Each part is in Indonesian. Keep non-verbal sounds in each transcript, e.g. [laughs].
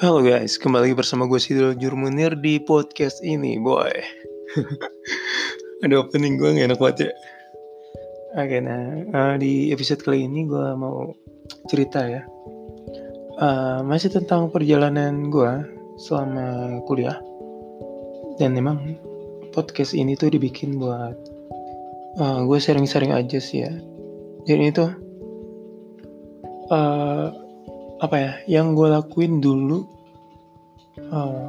Halo guys, kembali bersama gue Sidul Jurmunir di podcast ini, boy. [laughs] Ada opening gue gak enak banget ya. Oke, nah uh, di episode kali ini gue mau cerita ya. Uh, masih tentang perjalanan gue selama kuliah. Dan memang podcast ini tuh dibikin buat uh, gue sering-sering aja sih ya. Jadi itu uh, apa ya yang gue lakuin dulu uh,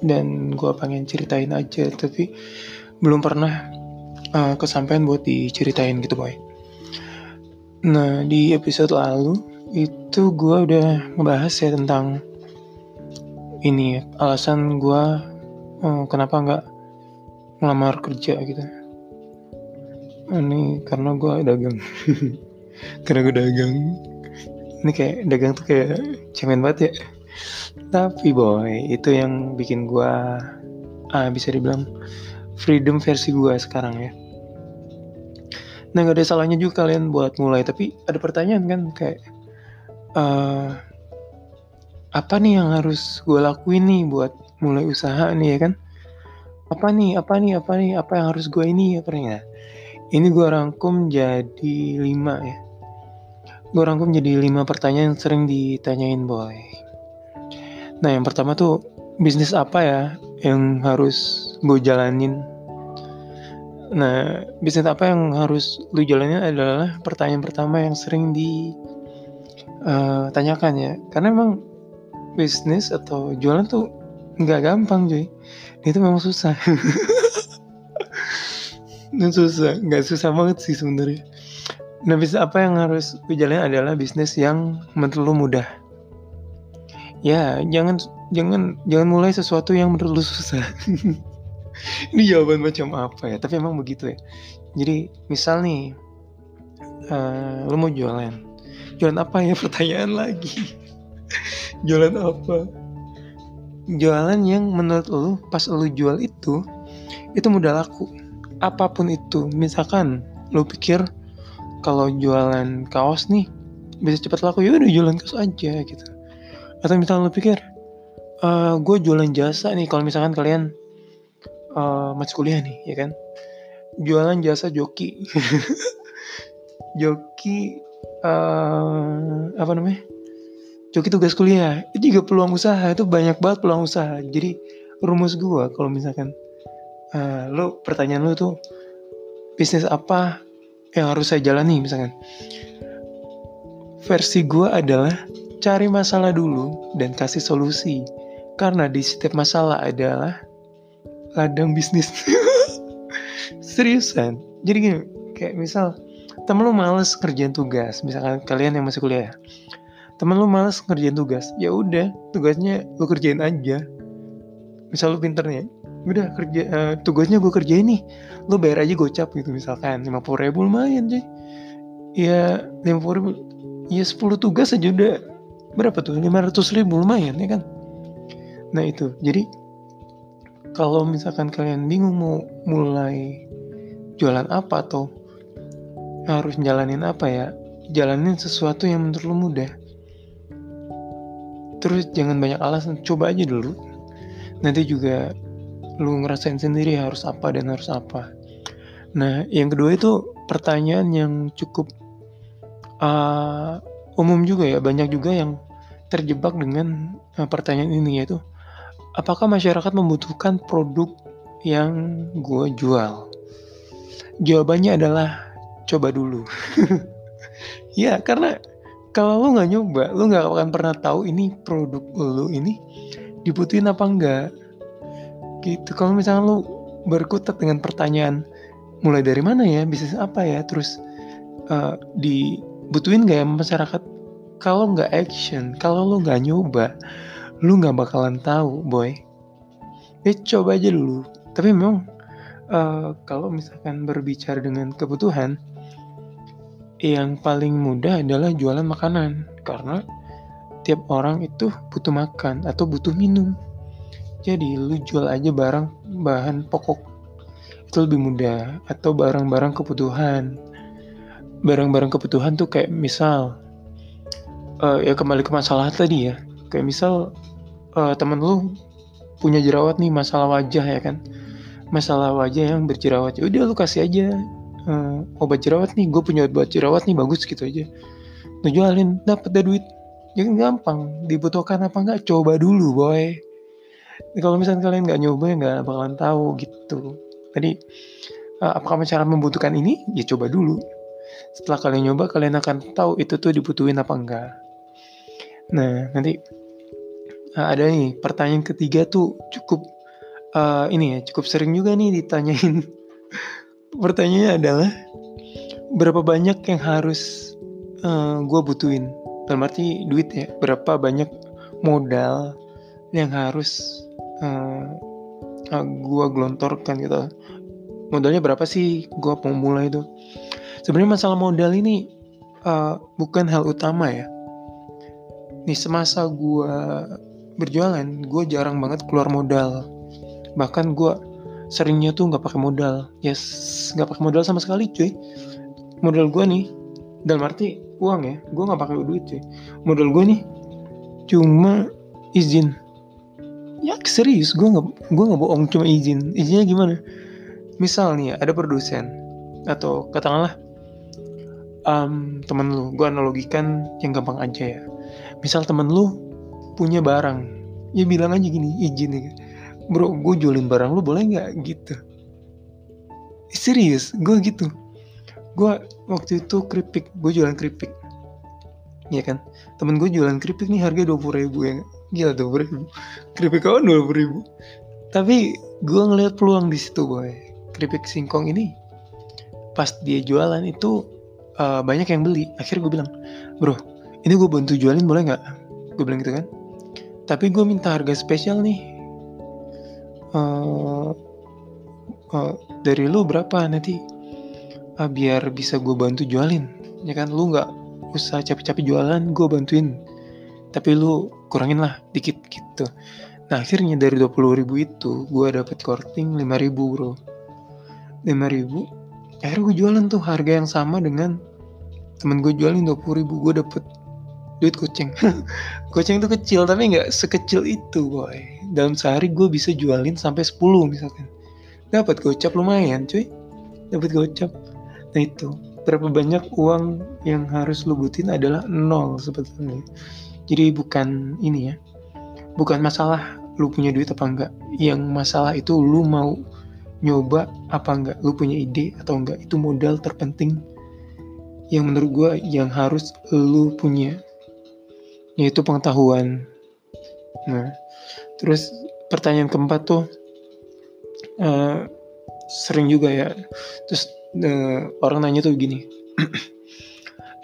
dan gue pengen ceritain aja tapi belum pernah uh, kesampaian buat diceritain gitu boy. Nah di episode lalu itu gue udah ngebahas ya tentang ini alasan gue uh, kenapa nggak ngelamar kerja gitu. Ini karena gue dagang. [laughs] Karena gue dagang ini kayak dagang tuh kayak cemen banget ya. Tapi boy itu yang bikin gue ah, bisa dibilang freedom versi gue sekarang ya. Nah gak ada salahnya juga kalian buat mulai tapi ada pertanyaan kan kayak uh, apa nih yang harus gue lakuin nih buat mulai usaha nih ya kan? Apa nih apa nih apa nih apa yang harus gue ini ya ini gue rangkum jadi lima ya gue rangkum jadi lima pertanyaan yang sering ditanyain boy. Nah yang pertama tuh bisnis apa ya yang harus gue jalanin? Nah bisnis apa yang harus lu jalanin adalah pertanyaan pertama yang sering ditanyakan uh, ya. Karena emang bisnis atau jualan tuh nggak gampang cuy. Itu memang susah. [laughs] Dan susah, nggak susah banget sih sebenarnya Nah, bisnis apa yang harus lu jalanin adalah bisnis yang menurut lu mudah. Ya, jangan jangan jangan mulai sesuatu yang menurut lu susah. [laughs] Ini jawaban macam apa ya? Tapi emang begitu ya. Jadi, misal nih uh, lu mau jualan. Jualan apa ya? [laughs] Pertanyaan lagi. [laughs] jualan apa? Jualan yang menurut lu pas lu jual itu itu mudah laku. Apa pun itu, misalkan lu pikir kalau jualan kaos nih bisa cepat laku. Ya udah jualan kaos aja gitu. Atau misalnya lo pikir uh, gue jualan jasa nih kalau misalkan kalian uh, masih kuliah nih ya kan? Jualan jasa joki. [laughs] Joki uh, apa namanya? Joki tugas kuliah. Itu juga peluang usaha itu banyak banget peluang usaha. Jadi rumus gue kalau misalkan uh, lo pertanyaan lo tuh bisnis apa yang harus saya jalani misalkan. Versi gue adalah cari masalah dulu dan kasih solusi. Karena di setiap masalah adalah ladang bisnis. [laughs] Seriusan? Jadi gini kayak misal temen lu males kerjaan tugas. Misalkan kalian yang masih kuliah. Temen lu males kerjaan tugas. Ya udah tugasnya lu kerjain aja. Misal lu pinternya udah kerja uh, tugasnya gue kerjain nih. Lo bayar aja gocap gitu misalkan. lima puluh ribu lumayan cuy. Ya lima puluh ribu. Ya sepuluh tugas aja udah. Berapa tuh? lima ratus ribu lumayan ya kan? Nah itu. Jadi kalau misalkan kalian bingung mau mulai jualan apa atau harus jalanin apa ya jalanin sesuatu yang menurut lo mudah. Terus jangan banyak alasan coba aja dulu. Nanti juga lu ngerasain sendiri harus apa dan harus apa. Nah, yang kedua itu pertanyaan yang cukup uh, umum juga ya, banyak juga yang terjebak dengan uh, pertanyaan ini yaitu apakah masyarakat membutuhkan produk yang gue jual? Jawabannya adalah coba dulu. [laughs] ya, karena kalau lu nggak nyoba, lu nggak akan pernah tahu ini produk lu ini dibutuhin apa enggak gitu. Kalau misalnya lu berkutat dengan pertanyaan mulai dari mana ya? Bisnis apa ya? Terus uh, dibutuhin gak ya masyarakat? Kalau nggak action kalau lu nggak nyoba lu nggak bakalan tahu boy. Ya coba aja dulu. Tapi memang uh, kalau misalkan berbicara dengan kebutuhan yang paling mudah adalah jualan makanan. Karena tiap orang itu butuh makan atau butuh minum jadi lu jual aja barang bahan pokok. Itu lebih mudah. Atau barang-barang kebutuhan. Barang-barang kebutuhan tuh kayak misal uh, ya kembali ke masalah tadi ya. kayak misal uh, temen lu punya jerawat nih masalah wajah ya kan. Masalah wajah yang berjerawat. Ya udah lu kasih aja uh, obat jerawat nih. Gue punya obat jerawat nih bagus gitu aja. Lu jualin dapat deh duit. Ya kan gampang. Dibutuhkan apa enggak? Coba dulu boy kalau misalnya kalian nggak nyoba ya nggak bakalan tahu gitu. Jadi uh, apakah masyarakat membutuhkan ini? Ya coba dulu. Setelah kalian nyoba kalian akan tahu itu tuh dibutuhin apa enggak. Nah nanti uh, ada nih pertanyaan ketiga tuh cukup uh, ini ya cukup sering juga nih ditanyain. [laughs] Pertanyaannya adalah berapa banyak yang harus uh, gue butuhin? Dalam arti duit ya berapa banyak modal yang harus uh, uh, gue gelontorkan gitu. Modalnya berapa sih? Gue mau mulai itu sebenarnya masalah modal ini uh, bukan hal utama ya. Nih semasa gue berjualan gue jarang banget keluar modal. Bahkan gue seringnya tuh nggak pakai modal. Yes nggak pakai modal sama sekali cuy. Modal gue nih dalam arti uang ya gue nggak pakai duit cuy. Modal gue nih cuma izin ya serius gue nggak gue nggak bohong cuma izin. Izinnya gimana? Misal nih ya, ada produsen atau katakanlah um, temen lu gue analogikan yang gampang aja ya. Misal temen lu punya barang ya bilang aja gini izin ya bro gue jualin barang lu boleh nggak? Gitu. Serius gue gitu. Gue waktu itu keripik gue jualan keripik. Ya kan? Temen gue jualan keripik nih harga dua puluh ribu ya gila dua puluh ribu. Keripik kawan dua puluh ribu. Tapi gue ngeliat peluang di situ boy. Keripik singkong ini pas dia jualan itu uh, banyak yang beli. Akhirnya gue bilang bro ini gue bantu jualin boleh nggak? Gue bilang gitu kan. Tapi gue minta harga spesial nih. Uh, uh, dari lu berapa nanti? Uh, biar bisa gue bantu jualin. Ya kan lu nggak usah capek-capek jualan gue bantuin tapi lu kurangin lah dikit gitu. Nah akhirnya dari 20 ribu itu gue dapet korting 5 ribu bro. 5 ribu akhirnya gue jualan tuh harga yang sama dengan temen gue jualin 20 ribu. Gue dapet duit kucing kucing [laughs] itu kecil tapi nggak sekecil itu boy. Dalam sehari gue bisa jualin sampai 10 misalkan. Dapat gocap lumayan cuy. Dapat gocap. Nah itu. Berapa banyak uang yang harus lu butin adalah nol sebetulnya jadi bukan ini ya. Bukan masalah lu punya duit apa enggak. Yang masalah itu lu mau nyoba apa enggak. Lu punya ide atau enggak. Itu modal terpenting yang menurut gue yang harus lu punya. Yaitu pengetahuan. Nah, terus pertanyaan keempat tuh uh, sering juga ya. Terus uh, orang nanya tuh gini,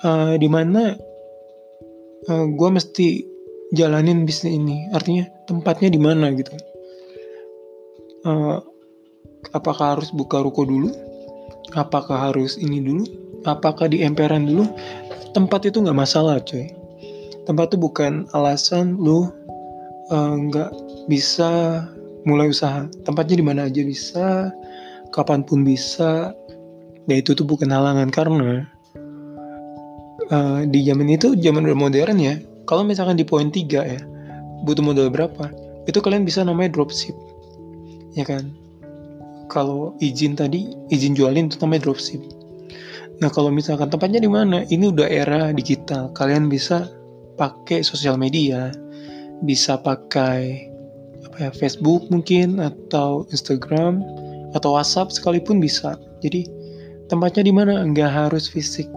uh, [clears throat] di mana uh, gue mesti jalanin bisnis ini? Artinya tempatnya di mana gitu? Uh, apakah harus buka ruko dulu? Apakah harus ini dulu? Apakah di emperan dulu? Tempat itu nggak masalah, coy tempat itu bukan alasan lu eh, nggak uh, bisa mulai usaha tempatnya di mana aja bisa kapan pun bisa ya itu tuh bukan halangan karena uh, di zaman itu zaman udah modern ya. Kalau misalkan di poin 3 ya butuh modal berapa itu kalian bisa namanya dropship. Ya kan? Kalau izin tadi izin jualin itu namanya dropship. Nah kalau misalkan tempatnya di mana ini udah era digital. Kalian bisa pakai sosial media, bisa pakai apa ya Facebook mungkin atau Instagram atau WhatsApp sekalipun bisa. Jadi tempatnya di mana? Nggak harus fisik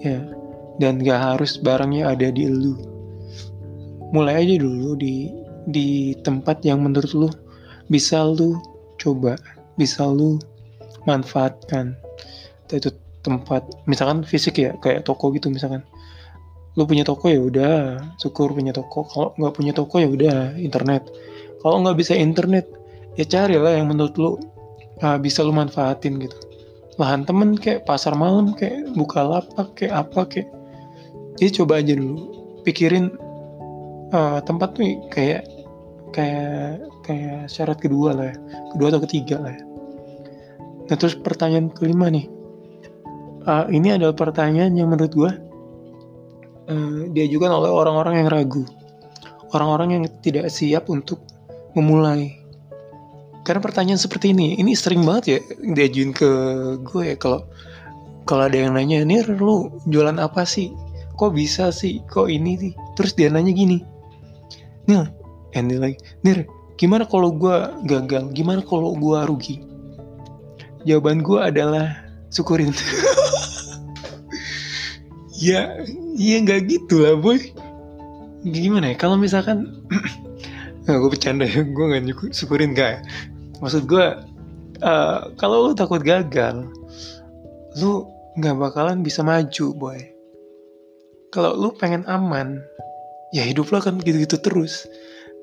ya. Dan nggak harus barangnya ada di lu. Mulai aja dulu di di tempat yang menurut lu bisa lu coba, bisa lu manfaatkan. Itu tempat misalkan fisik ya kayak toko gitu misalkan. Lu punya toko ya udah syukur punya toko. Kalau nggak punya toko ya udah internet. Kalau nggak bisa internet ya carilah yang menurut lu uh, bisa lu manfaatin gitu lahan temen kayak pasar malam kayak buka lapak kayak apa kayak jadi coba aja dulu pikirin uh, tempat tuh kayak kayak kayak syarat kedua lah ya kedua atau ketiga lah ya nah terus pertanyaan kelima nih uh, ini adalah pertanyaan yang menurut gue uh, diajukan oleh orang-orang yang ragu. orang-orang yang tidak siap untuk memulai. Karena pertanyaan seperti ini, ini sering banget ya diajuin ke gue ya kalau kalau ada yang nanya, "Nir, lu jualan apa sih? Kok bisa sih? Kok ini sih?" Terus dia nanya gini. Nil, and lagi, "Nir, gimana kalau gue gagal? Gimana kalau gue rugi?" Jawaban gue adalah syukurin. [laughs] ya, ya nggak gitu lah boy. Gimana ya? Kalau misalkan [clears throat] Nah, gue bercanda ya, gue gak syukurin gak Maksud gue, uh, kalau lu takut gagal, lu gak bakalan bisa maju, boy. Kalau lu pengen aman, ya hidup lo akan gitu-gitu terus.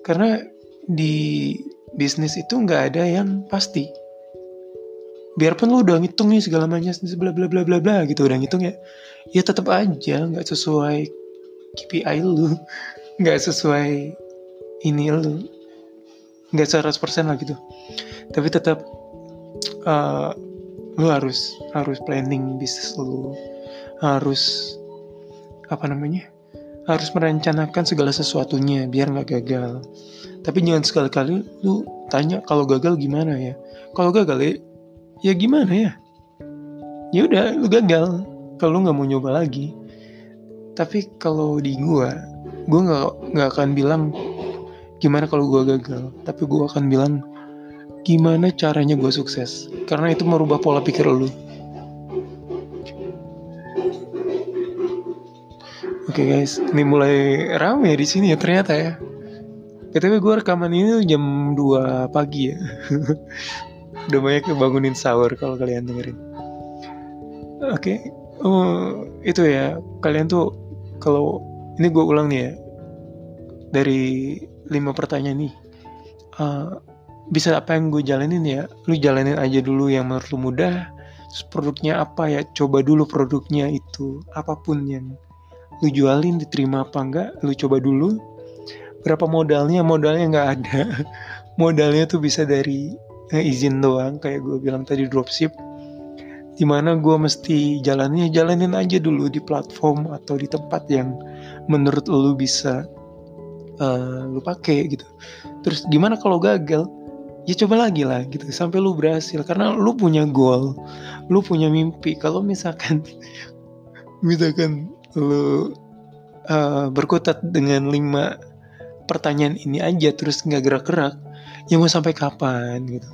Karena di bisnis itu gak ada yang pasti. Biarpun lu udah ngitung nih segala macam bla bla bla bla bla gitu udah ngitung ya, ya tetap aja nggak sesuai KPI lu, [laughs] nggak sesuai ini lu nggak 100% lah gitu. Tapi tetap uh, lu harus harus planning bisnis lu. Harus apa namanya harus merencanakan segala sesuatunya biar nggak gagal. Tapi jangan sekali-kali lu tanya kalau gagal gimana ya. Kalau gagal ya ya gimana ya? Ya udah lu gagal. Kalau nggak mau nyoba lagi. Tapi kalau di gua gua nggak nggak akan bilang gimana kalau gue gagal tapi gue akan bilang gimana caranya gue sukses karena itu merubah pola pikir lu Oke okay guys, ini mulai rame di sini ya ternyata ya. KTW gue rekaman ini jam 2 pagi ya. [laughs] Udah banyak bangunin sahur kalau kalian dengerin. Oke, okay. oh, itu ya. Kalian tuh kalau ini gue ulang nih ya. Dari lima pertanyaan nih uh, bisa apa yang gue jalanin ya? Lu jalanin aja dulu yang menurut lu mudah. Terus produknya apa ya? Coba dulu produknya itu apa pun yang lu jualin diterima apa enggak lu coba dulu. Berapa modalnya? Modalnya nggak ada. [laughs] Modalnya tuh bisa dari eh, izin doang kayak gue bilang tadi dropship. Di mana gue mesti jalannya jalanin aja dulu di platform atau di tempat yang menurut lu bisa uh, lu pakai gitu. Terus gimana kalau gagal? Ya coba lagi lah gitu sampai lu berhasil. Karena lu punya goal lu punya mimpi. Kalau misalkan [laughs] misalkan lu uh, berkutat dengan lima pertanyaan ini aja terus nggak gerak-gerak ya mau sampai kapan gitu?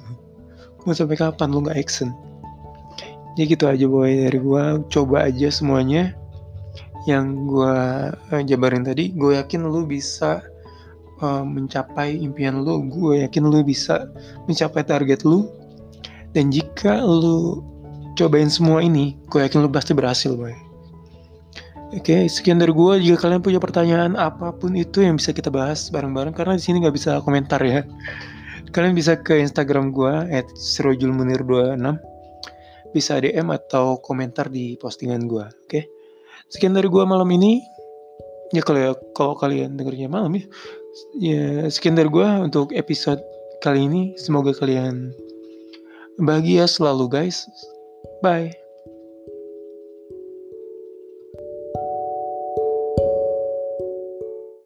Mau sampai kapan lu nggak action? Ya gitu aja boy. Dari gua coba aja semuanya. Yang gua uh, jabarin tadi gue yakin lu bisa uh, mencapai impian lu gue yakin lu bisa mencapai target lu dan jika lu cobain semua ini gue yakin lu pasti berhasil boy Oke, sekian dari gue. Jika kalian punya pertanyaan apa pun itu yang bisa kita bahas bareng-bareng, karena di sini nggak bisa komentar ya. Kalian bisa ke Instagram gue @sirojulmunir26, bisa DM atau komentar di postingan gue. Oke, sekian dari gue malam ini. Ya kalau ya, kalau kalian dengernya malam ya, ya sekian dari gue untuk episode kali ini. Semoga kalian bahagia selalu guys. Bye